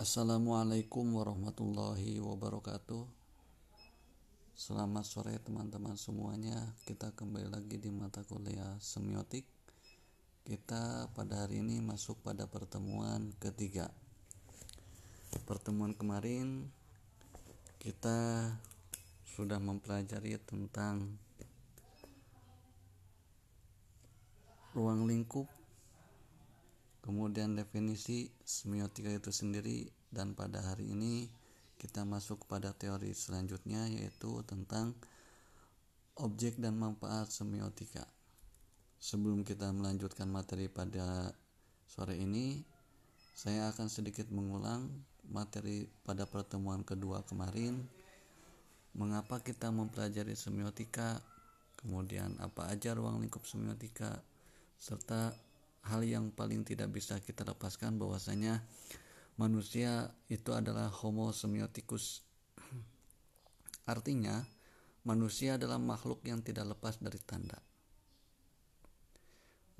Assalamualaikum warahmatullahi wabarakatuh. Selamat sore teman-teman semuanya. Kita kembali lagi di mata kuliah semiotik. Kita pada hari ini masuk pada pertemuan ketiga. Pertemuan kemarin Kita sudah mempelajari tentang Ruang lingkup kemudian definisi semiotika itu sendiri dan pada hari ini kita masuk pada teori selanjutnya yaitu tentang objek dan manfaat semiotika. Sebelum kita melanjutkan materi pada sore ini saya akan sedikit mengulang materi pada pertemuan kedua kemarin. Mengapa kita mempelajari semiotika? Kemudian apa aja ruang lingkup semiotika? Serta hal yang paling tidak bisa kita lepaskan bahwasanya manusia itu adalah homo semiotikus artinya manusia adalah makhluk yang tidak lepas dari tanda.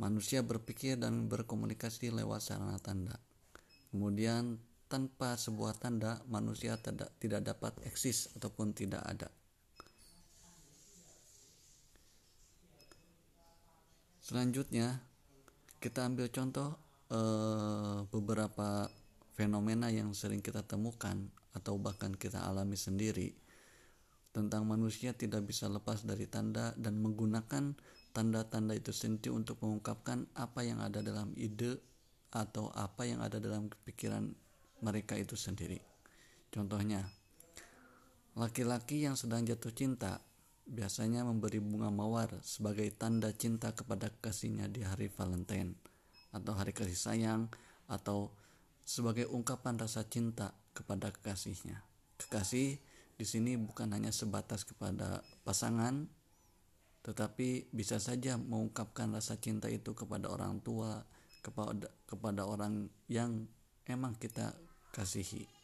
Manusia berpikir dan berkomunikasi lewat sarana tanda. Kemudian tanpa sebuah tanda manusia tidak tidak dapat eksis ataupun tidak ada. Selanjutnya kita ambil contoh eh, beberapa fenomena yang sering kita temukan atau bahkan kita alami sendiri tentang manusia tidak bisa lepas dari tanda dan menggunakan tanda-tanda itu sendiri untuk mengungkapkan apa yang ada dalam ide atau apa yang ada dalam pikiran mereka itu sendiri. Contohnya, laki-laki yang sedang jatuh cinta biasanya memberi bunga mawar sebagai tanda cinta kepada kasihnya di hari Valentine atau hari kasih sayang atau sebagai ungkapan rasa cinta kepada kekasihnya. Kekasih di sini bukan hanya sebatas kepada pasangan tetapi bisa saja mengungkapkan rasa cinta itu kepada orang tua, kepada kepada orang yang emang kita kasihi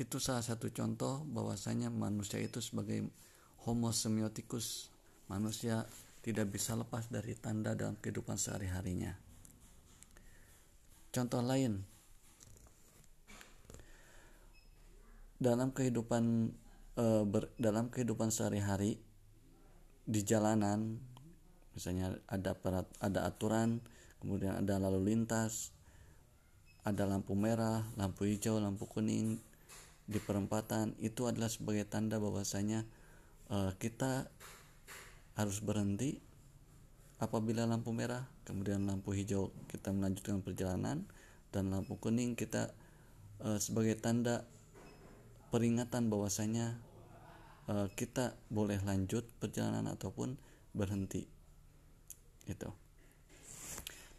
itu salah satu contoh bahwasanya manusia itu sebagai homo semiotikus manusia tidak bisa lepas dari tanda dalam kehidupan sehari-harinya. Contoh lain. Dalam kehidupan e, ber, dalam kehidupan sehari-hari di jalanan misalnya ada perat, ada aturan kemudian ada lalu lintas ada lampu merah lampu hijau lampu kuning di perempatan itu adalah sebagai tanda bahwasanya uh, kita harus berhenti apabila lampu merah kemudian lampu hijau kita melanjutkan perjalanan dan lampu kuning kita uh, sebagai tanda peringatan bahwasanya uh, kita boleh lanjut perjalanan ataupun berhenti. Itu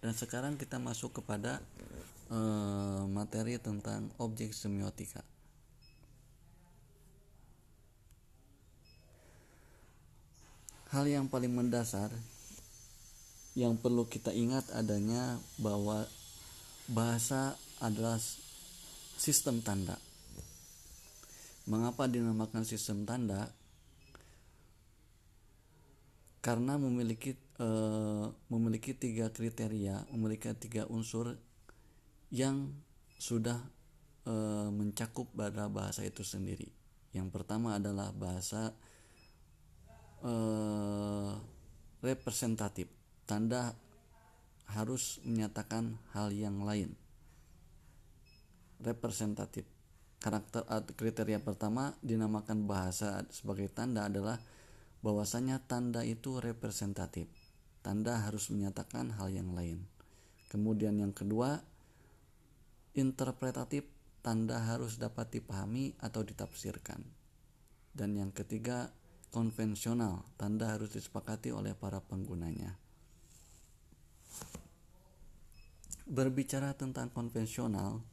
dan sekarang kita masuk kepada materi tentang objek semiotika hal yang paling mendasar yang perlu kita ingat adanya bahwa bahasa adalah sistem tanda. Mengapa dinamakan sistem tanda? Karena memiliki e, memiliki tiga kriteria, memiliki tiga unsur yang sudah e, mencakup pada bahasa itu sendiri. Yang pertama adalah bahasa eh, representatif tanda harus menyatakan hal yang lain. Representatif. Karakter kriteria pertama dinamakan bahasa sebagai tanda adalah bahwasanya tanda itu representatif. Tanda harus menyatakan hal yang lain. Kemudian yang kedua interpretatif tanda harus dapat dipahami atau ditafsirkan. Dan yang ketiga konvensional, tanda harus disepakati oleh para penggunanya. Berbicara tentang konvensional,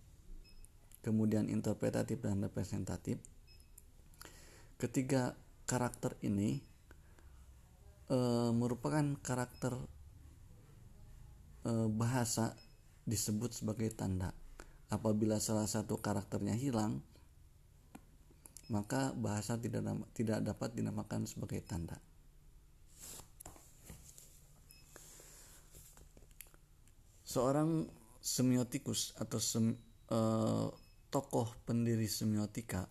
kemudian interpretatif dan representatif, ketiga karakter ini e, merupakan karakter e, bahasa disebut sebagai tanda. Apabila salah satu karakternya hilang, maka bahasa tidak tidak dapat dinamakan sebagai tanda. Seorang semiotikus atau sem, uh, tokoh pendiri semiotika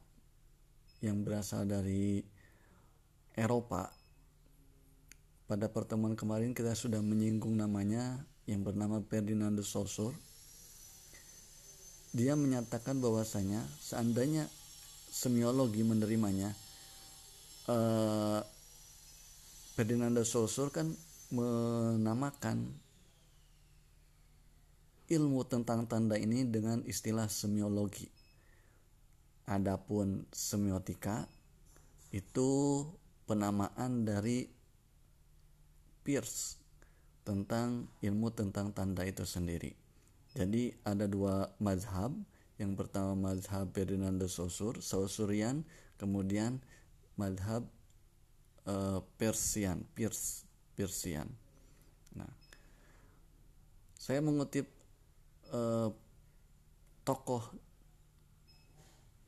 yang berasal dari Eropa pada pertemuan kemarin kita sudah menyinggung namanya yang bernama Ferdinand de Saussure dia menyatakan bahwasanya seandainya semiologi menerimanya uh, Ferdinand de Saussure kan menamakan ilmu tentang tanda ini dengan istilah semiologi. Adapun semiotika itu penamaan dari Pierce tentang ilmu tentang tanda itu sendiri. Jadi ada dua mazhab. Yang pertama mazhab Ferdinand de Saussure, Saussurian, kemudian mazhab uh, Persian, Pierce, Persian. Nah, saya mengutip uh, tokoh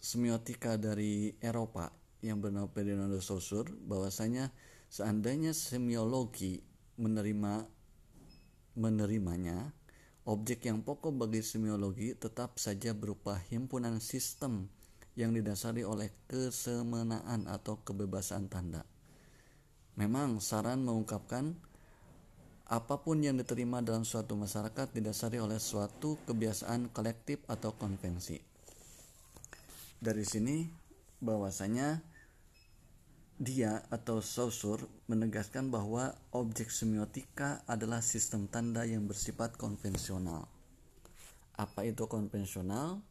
semiotika dari Eropa yang bernama Ferdinand de Saussure bahwasanya seandainya semiologi menerima menerimanya objek yang pokok bagi semiologi tetap saja berupa himpunan sistem yang didasari oleh kesemenaan atau kebebasan tanda. Memang saran mengungkapkan apa pun yang diterima dalam suatu masyarakat didasari oleh suatu kebiasaan kolektif atau konvensi. Dari sini bahwasanya dia atau Saussure menegaskan bahwa objek semiotika adalah sistem tanda yang bersifat konvensional. Apa itu konvensional?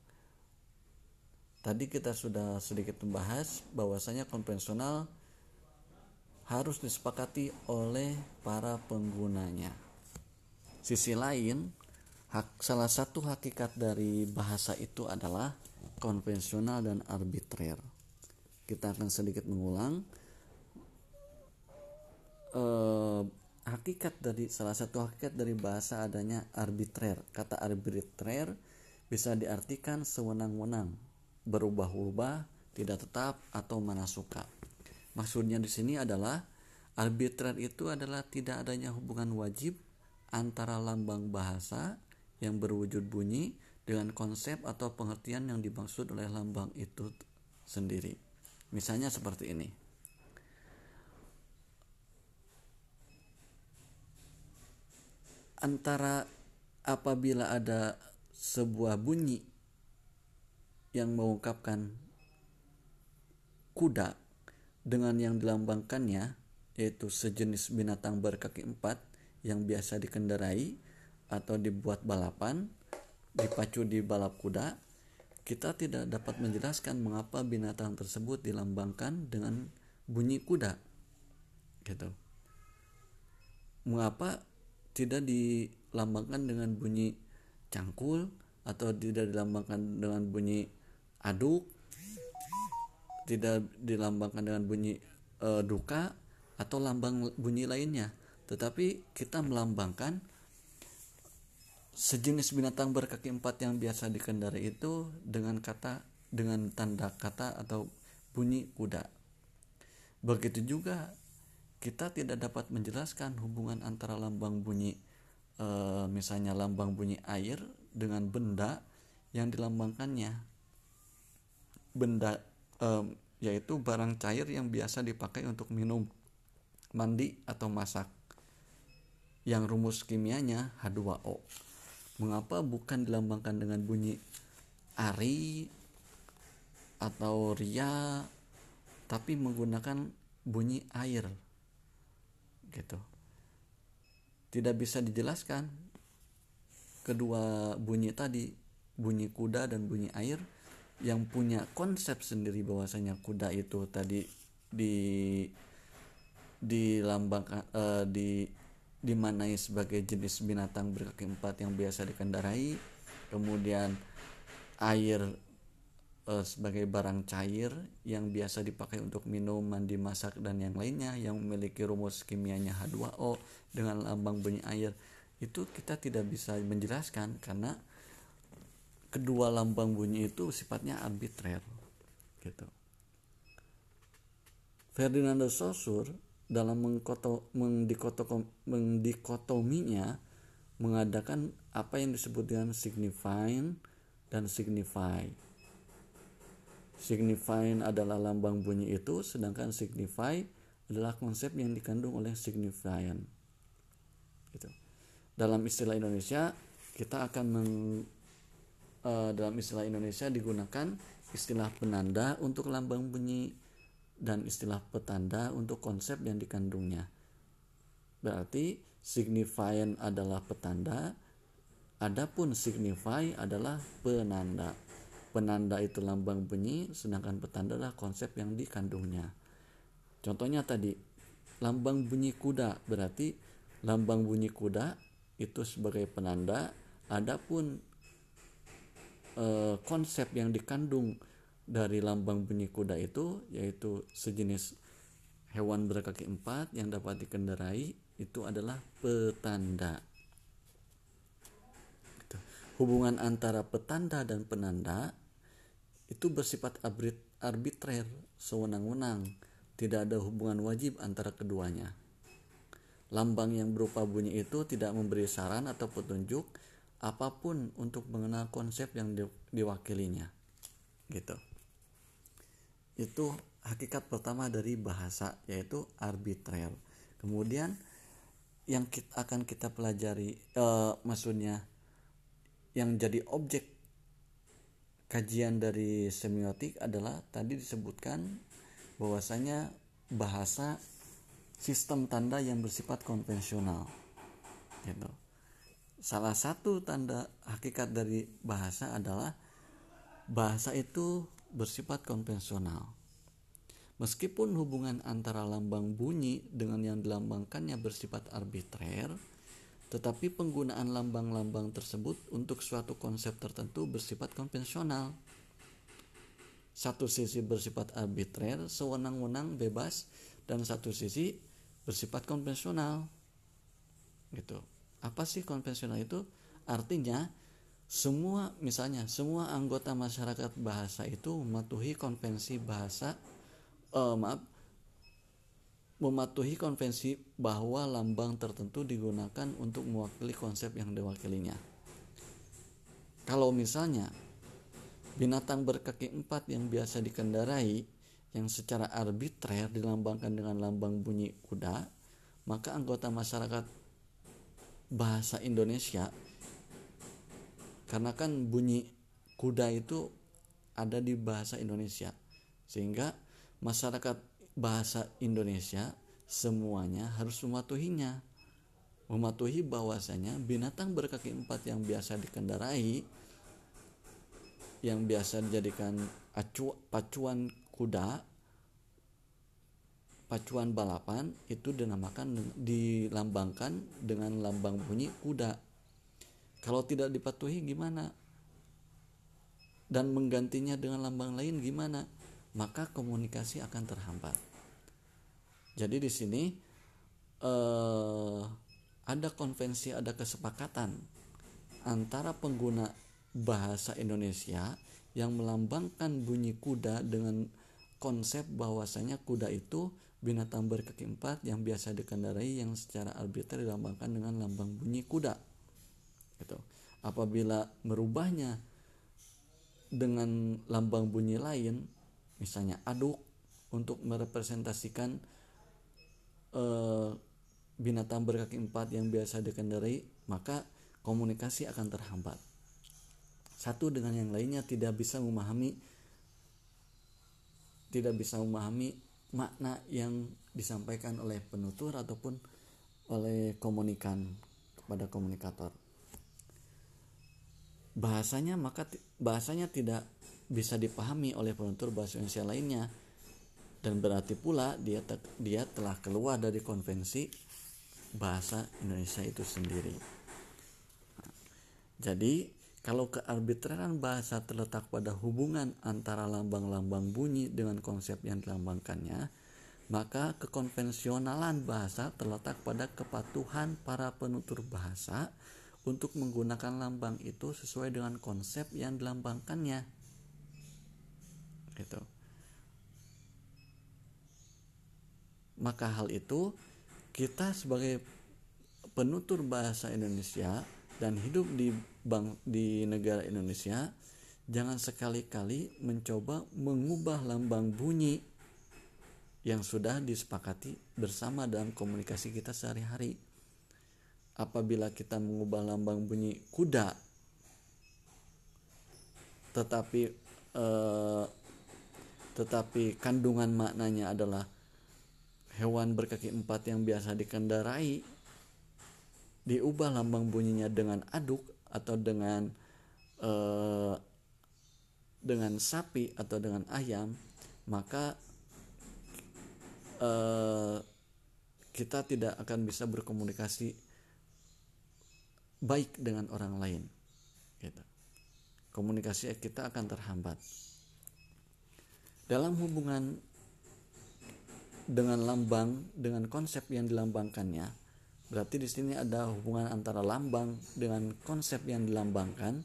Tadi kita sudah sedikit membahas bahwasanya konvensional harus disepakati oleh para penggunanya. Sisi lain, hak, salah satu hakikat dari bahasa itu adalah konvensional dan arbitrer. Kita akan sedikit mengulang eh, hakikat dari salah satu hakikat dari bahasa adanya arbitrer. Kata arbitrer bisa diartikan sewenang-wenang, berubah-ubah, tidak tetap atau mana suka. Maksudnya di sini adalah arbitrer itu adalah tidak adanya hubungan wajib antara lambang bahasa yang berwujud bunyi dengan konsep atau pengertian yang dimaksud oleh lambang itu sendiri. Misalnya seperti ini. Antara apabila ada sebuah bunyi yang mengungkapkan kuda dengan yang dilambangkannya yaitu sejenis binatang berkaki empat yang biasa dikendarai atau dibuat balapan dipacu di balap kuda kita tidak dapat menjelaskan mengapa binatang tersebut dilambangkan dengan bunyi kuda gitu. Mengapa tidak dilambangkan dengan bunyi cangkul atau tidak dilambangkan dengan bunyi aduk tidak dilambangkan dengan bunyi e, duka atau lambang bunyi lainnya. Tetapi kita melambangkan sejenis binatang berkaki empat yang biasa dikendarai itu dengan kata dengan tanda kata atau bunyi kuda. Begitu juga kita tidak dapat menjelaskan hubungan antara lambang bunyi e, misalnya lambang bunyi air dengan benda yang dilambangkannya. Benda e, yaitu barang cair yang biasa dipakai untuk minum mandi atau masak. Yang rumus kimianya H2O mengapa bukan dilambangkan dengan bunyi ari atau ria tapi menggunakan bunyi air gitu. Tidak bisa dijelaskan. Kedua bunyi tadi bunyi kuda dan bunyi air yang punya konsep sendiri bahwasanya kuda itu tadi di dilambangkan uh, di dimanai sebagai jenis binatang berkaki empat yang biasa dikendarai. Kemudian air uh, sebagai barang cair yang biasa dipakai untuk minum, mandi, masak dan yang lainnya yang memiliki rumus kimianya H2O dengan lambang bunyi air itu kita tidak bisa menjelaskan karena kedua lambang bunyi itu sifatnya arbitrer gitu. Ferdinand de Saussure dalam mengkoto, mendikotominya mengadakan apa yang disebut dengan signifying dan signify. Signifying adalah lambang bunyi itu, sedangkan signify adalah konsep yang dikandung oleh signifiant. Gitu. Dalam istilah Indonesia, kita akan meng, uh, dalam istilah Indonesia digunakan istilah penanda untuk lambang bunyi dan istilah petanda untuk konsep yang dikandungnya. Berarti signifiant adalah petanda, adapun signify adalah penanda. Penanda itu lambang bunyi, sedangkan petanda adalah konsep yang dikandungnya. Contohnya tadi, lambang bunyi kuda berarti lambang bunyi kuda itu sebagai penanda, adapun eh, konsep yang dikandung dari lambang bunyi kuda itu yaitu sejenis hewan berkaki empat yang dapat dikendarai itu adalah petanda. Gitu. Hubungan antara petanda dan penanda itu bersifat arbitrer, sewenang-wenang, tidak ada hubungan wajib antara keduanya. Lambang yang berupa bunyi itu tidak memberi saran atau petunjuk apa pun untuk mengenal konsep yang diwakilinya. Gitu itu hakikat pertama dari bahasa yaitu arbitrer kemudian yang kita, akan kita pelajari uh, maksudnya yang jadi objek kajian dari semiotik adalah tadi disebutkan bahwasanya bahasa sistem tanda yang bersifat konvensional gitu salah satu tanda hakikat dari bahasa adalah bahasa itu bersifat konvensional. Meskipun hubungan antara lambang bunyi dengan yang dilambangkannya bersifat arbitrer, tetapi penggunaan lambang-lambang tersebut untuk suatu konsep tertentu bersifat konvensional. Satu sisi bersifat arbitrer, sewenang-wenang, bebas, dan satu sisi bersifat konvensional. Gitu. Apa sih konvensional itu? Artinya semua misalnya semua anggota masyarakat bahasa itu mematuhi konvensi bahasa uh, maaf mematuhi konvensi bahwa lambang tertentu digunakan untuk mewakili konsep yang diwakilinya. Kalau misalnya binatang berkaki empat yang biasa dikendarai yang secara arbitrer dilambangkan dengan lambang bunyi kuda, maka anggota masyarakat bahasa Indonesia karena kan bunyi kuda itu ada di bahasa Indonesia sehingga masyarakat bahasa Indonesia semuanya harus mematuhinya mematuhi bahwasanya binatang berkaki empat yang biasa dikendarai yang biasa dijadikan acu, pacuan kuda pacuan balapan itu dinamakan dilambangkan dengan lambang bunyi kuda kalau tidak dipatuhi gimana? Dan menggantinya dengan lambang lain gimana? Maka komunikasi akan terhambat. Jadi di sini eh, ada konvensi, ada kesepakatan antara pengguna bahasa Indonesia yang melambangkan bunyi kuda dengan konsep bahwasanya kuda itu binatang berkaki empat yang biasa dikendarai yang secara arbitrary dilambangkan dengan lambang bunyi kuda gitu. Apabila merubahnya dengan lambang bunyi lain, misalnya aduk untuk merepresentasikan eh, binatang berkaki empat yang biasa dikendarai, maka komunikasi akan terhambat. Satu dengan yang lainnya tidak bisa memahami tidak bisa memahami makna yang disampaikan oleh penutur ataupun oleh komunikan kepada komunikator bahasanya maka bahasanya tidak bisa dipahami oleh penutur bahasa Indonesia lainnya dan berarti pula dia te, dia telah keluar dari konvensi bahasa Indonesia itu sendiri. Jadi kalau kearbitraran bahasa terletak pada hubungan antara lambang-lambang bunyi dengan konsep yang dilambangkannya, maka kekonvensionalan bahasa terletak pada kepatuhan para penutur bahasa untuk menggunakan lambang itu sesuai dengan konsep yang dilambangkannya gitu maka hal itu kita sebagai penutur bahasa Indonesia dan hidup di bank di negara Indonesia jangan sekali-kali mencoba mengubah lambang bunyi yang sudah disepakati bersama dalam komunikasi kita sehari-hari. Apabila kita mengubah lambang bunyi kuda, tetapi eh, tetapi kandungan maknanya adalah hewan berkaki empat yang biasa dikendarai, diubah lambang bunyinya dengan aduk atau dengan eh, dengan sapi atau dengan ayam, maka uh, kita tidak akan bisa berkomunikasi baik dengan orang lain gitu. komunikasi kita akan terhambat dalam hubungan dengan lambang dengan konsep yang dilambangkannya berarti di sini ada hubungan antara lambang dengan konsep yang dilambangkan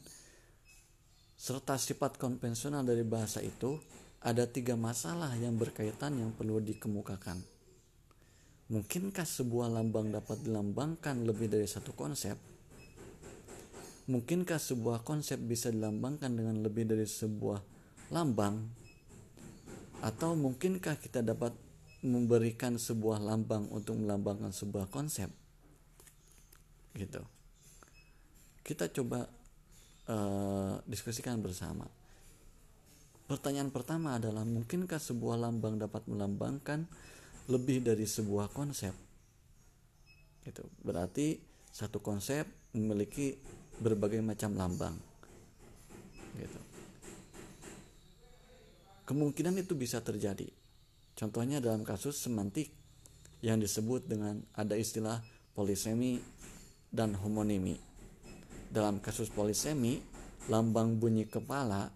serta sifat konvensional dari bahasa itu ada tiga masalah yang berkaitan yang perlu dikemukakan. Mungkinkah sebuah lambang dapat dilambangkan lebih dari satu konsep? Mungkinkah sebuah konsep bisa dilambangkan dengan lebih dari sebuah lambang? Atau mungkinkah kita dapat memberikan sebuah lambang untuk melambangkan sebuah konsep? Gitu. Kita coba uh, diskusikan bersama. Pertanyaan pertama adalah mungkinkah sebuah lambang dapat melambangkan lebih dari sebuah konsep? Itu berarti satu konsep memiliki berbagai macam lambang. Gitu. Kemungkinan itu bisa terjadi. Contohnya dalam kasus semantik yang disebut dengan ada istilah polisemi dan homonimi. Dalam kasus polisemi, lambang bunyi kepala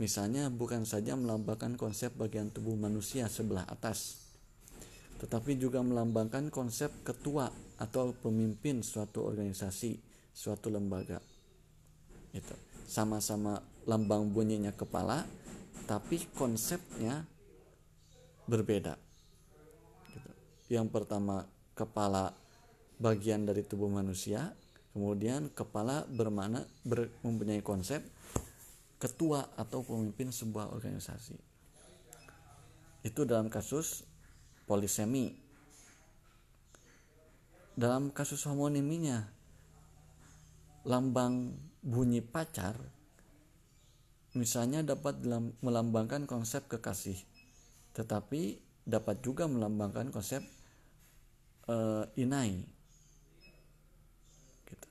Misalnya bukan saja melambangkan konsep bagian tubuh manusia sebelah atas, tetapi juga melambangkan konsep ketua atau pemimpin suatu organisasi, suatu lembaga. Itu sama-sama lambang bunyinya kepala, tapi konsepnya berbeda. Gitu. Yang pertama kepala bagian dari tubuh manusia, kemudian kepala bermana ber, mempunyai konsep ketua atau pemimpin sebuah organisasi. Itu dalam kasus polisemi. Dalam kasus homoniminya, lambang bunyi pacar misalnya dapat melambangkan konsep kekasih, tetapi dapat juga melambangkan konsep uh, inai. Gitu.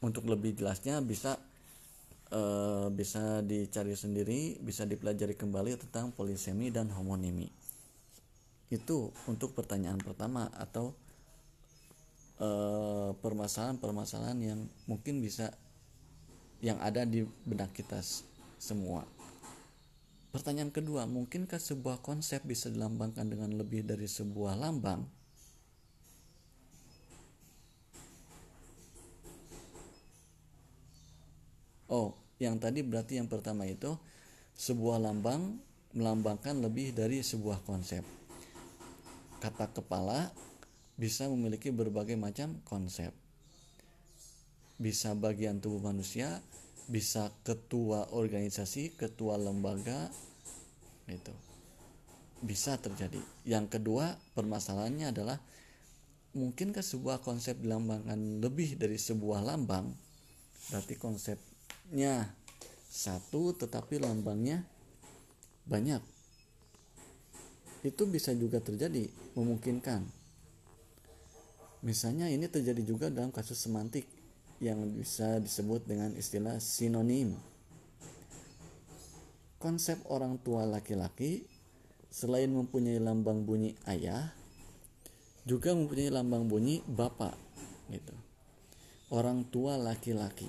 Untuk lebih jelasnya bisa uh, bisa dicari sendiri, bisa dipelajari kembali tentang polisemi dan homonimi. Itu untuk pertanyaan pertama atau eh, permasalahan-permasalahan uh, yang mungkin bisa yang ada di benak kita semua. Pertanyaan kedua, mungkinkah sebuah konsep bisa dilambangkan dengan lebih dari sebuah lambang? Oh, yang tadi berarti yang pertama itu sebuah lambang melambangkan lebih dari sebuah konsep. Kata kepala bisa memiliki berbagai macam konsep. Bisa bagian tubuh manusia, bisa ketua organisasi, ketua lembaga, itu bisa terjadi. Yang kedua, permasalahannya adalah mungkinkah sebuah konsep dilambangkan lebih dari sebuah lambang? Berarti konsep nya satu tetapi lambangnya banyak itu bisa juga terjadi memungkinkan misalnya ini terjadi juga dalam kasus semantik yang bisa disebut dengan istilah sinonim. Konsep orang tua laki-laki selain mempunyai lambang bunyi ayah juga mempunyai lambang bunyi bapak gitu. Orang tua laki-laki.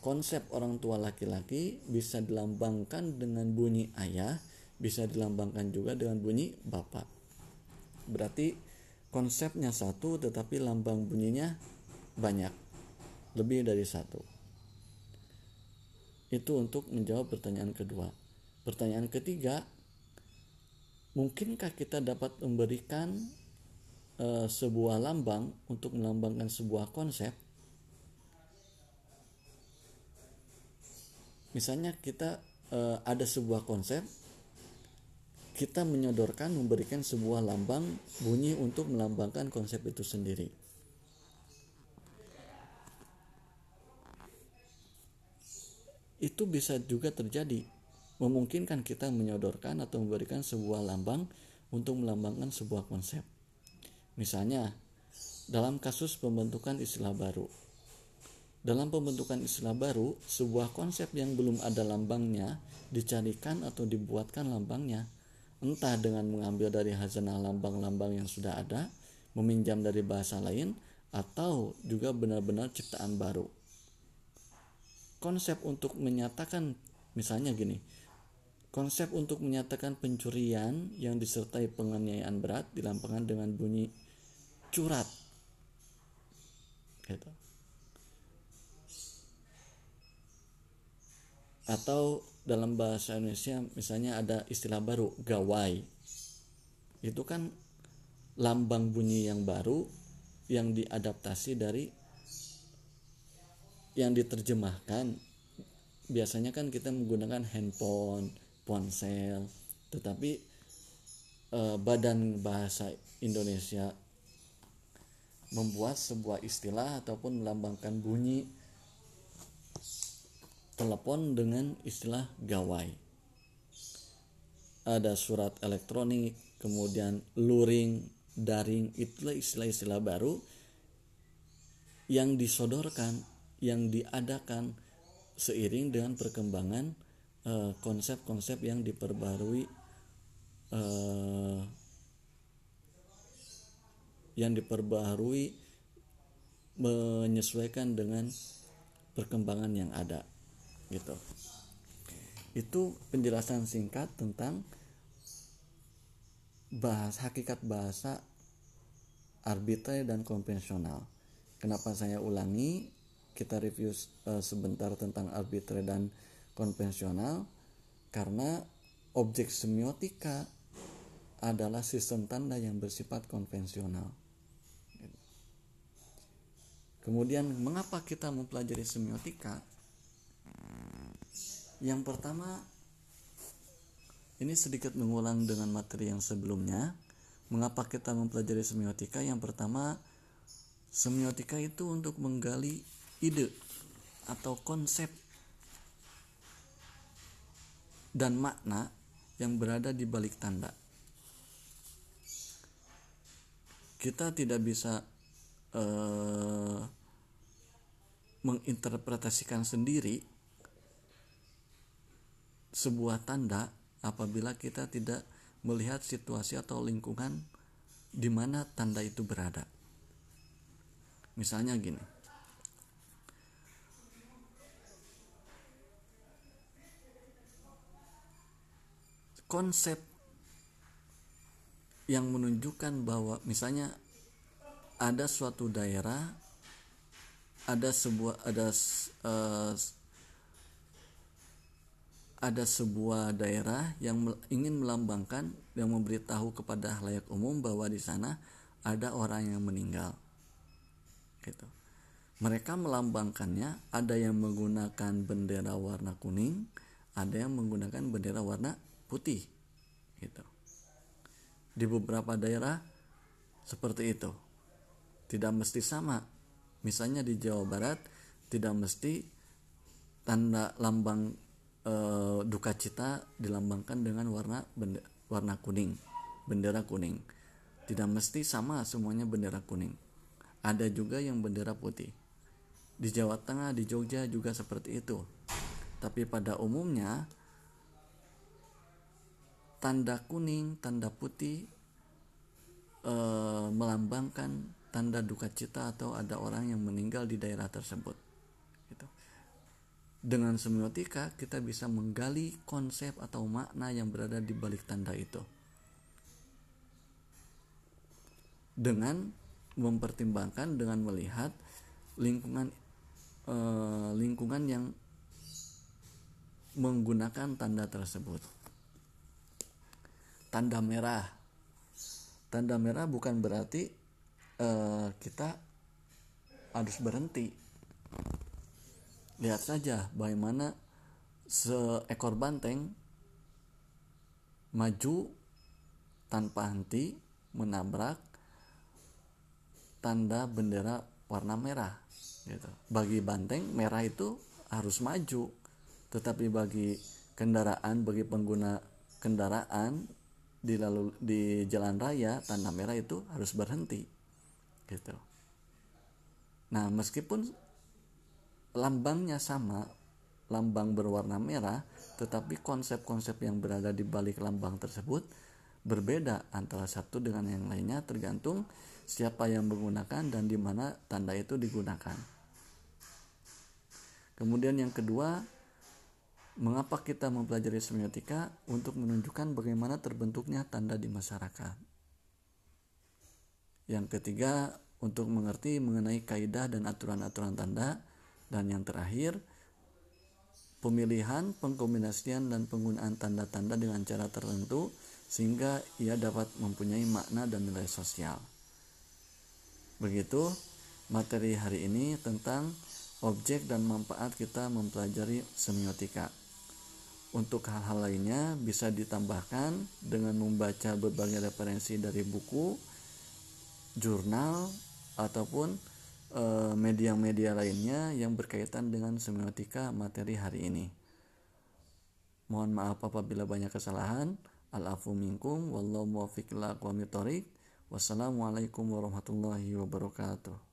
Konsep orang tua laki-laki bisa dilambangkan dengan bunyi ayah, bisa dilambangkan juga dengan bunyi bapak. Berarti konsepnya satu tetapi lambang bunyinya banyak, lebih dari satu. Itu untuk menjawab pertanyaan kedua. Pertanyaan ketiga, mungkinkah kita dapat memberikan e, sebuah lambang untuk melambangkan sebuah konsep? Misalnya kita e, ada sebuah konsep, kita menyodorkan memberikan sebuah lambang bunyi untuk melambangkan konsep itu sendiri. Itu bisa juga terjadi. Memungkinkan kita menyodorkan atau memberikan sebuah lambang untuk melambangkan sebuah konsep. Misalnya dalam kasus pembentukan istilah baru. Dalam pembentukan istilah baru, sebuah konsep yang belum ada lambangnya dicarikan atau dibuatkan lambangnya, entah dengan mengambil dari hazanah lambang-lambang yang sudah ada, meminjam dari bahasa lain, atau juga benar-benar ciptaan baru. Konsep untuk menyatakan, misalnya gini, konsep untuk menyatakan pencurian yang disertai penganiayaan berat dilambangkan dengan bunyi curat. Gitu atau dalam bahasa Indonesia misalnya ada istilah baru gawai itu kan lambang bunyi yang baru yang diadaptasi dari yang diterjemahkan biasanya kan kita menggunakan handphone ponsel tetapi eh, badan bahasa Indonesia membuat sebuah istilah ataupun melambangkan bunyi telepon dengan istilah gawai. Ada surat elektronik, kemudian luring, daring, itulah istilah-istilah baru yang disodorkan, yang diadakan seiring dengan perkembangan eh, konsep-konsep yang diperbarui uh, yang diperbarui menyesuaikan dengan perkembangan yang ada gitu. Itu penjelasan singkat tentang bahas hakikat bahasa arbitrary dan konvensional. Kenapa saya ulangi kita review uh, sebentar tentang arbitrary dan konvensional karena objek semiotika adalah sistem tanda yang bersifat konvensional kemudian mengapa kita mempelajari semiotika yang pertama, ini sedikit mengulang dengan materi yang sebelumnya. Mengapa kita mempelajari semiotika? Yang pertama, semiotika itu untuk menggali ide atau konsep dan makna yang berada di balik tanda. Kita tidak bisa uh, menginterpretasikan sendiri sebuah tanda apabila kita tidak melihat situasi atau lingkungan di mana tanda itu berada. Misalnya gini. Konsep yang menunjukkan bahwa misalnya ada suatu daerah ada sebuah ada uh, ada sebuah daerah yang ingin melambangkan yang memberitahu kepada layak umum bahwa di sana ada orang yang meninggal. Gitu. Mereka melambangkannya ada yang menggunakan bendera warna kuning, ada yang menggunakan bendera warna putih. Gitu. Di beberapa daerah seperti itu. Tidak mesti sama. Misalnya di Jawa Barat tidak mesti tanda lambang e, duka cita dilambangkan dengan warna benda, warna kuning bendera kuning tidak mesti sama semuanya bendera kuning ada juga yang bendera putih di Jawa Tengah di Jogja juga seperti itu tapi pada umumnya tanda kuning tanda putih e, melambangkan tanda duka cita atau ada orang yang meninggal di daerah tersebut gitu dengan semiotika kita bisa menggali konsep atau makna yang berada di balik tanda itu. Dengan mempertimbangkan dengan melihat lingkungan eh, lingkungan yang menggunakan tanda tersebut. Tanda merah. Tanda merah bukan berarti eh, kita harus berhenti lihat saja bagaimana seekor banteng maju tanpa henti menabrak tanda bendera warna merah gitu. Bagi banteng merah itu harus maju, tetapi bagi kendaraan bagi pengguna kendaraan di lalu di jalan raya tanda merah itu harus berhenti gitu. Nah, meskipun lambangnya sama, lambang berwarna merah, tetapi konsep-konsep yang berada di balik lambang tersebut berbeda antara satu dengan yang lainnya tergantung siapa yang menggunakan dan di mana tanda itu digunakan. Kemudian yang kedua, mengapa kita mempelajari semiotika untuk menunjukkan bagaimana terbentuknya tanda di masyarakat. Yang ketiga, untuk mengerti mengenai kaidah dan aturan-aturan tanda dan yang terakhir, pemilihan, pengkombinasian dan penggunaan tanda-tanda dengan cara tertentu sehingga ia dapat mempunyai makna dan nilai sosial. Begitu materi hari ini tentang objek dan manfaat kita mempelajari semiotika. Untuk hal-hal lainnya bisa ditambahkan dengan membaca berbagai referensi dari buku, jurnal, ataupun Eh, media-media lainnya yang berkaitan dengan semiotika materi hari ini. Mohon maaf apabila banyak kesalahan. Al-afu minkum wallahu muwaffiq ila Wassalamualaikum warahmatullahi wabarakatuh.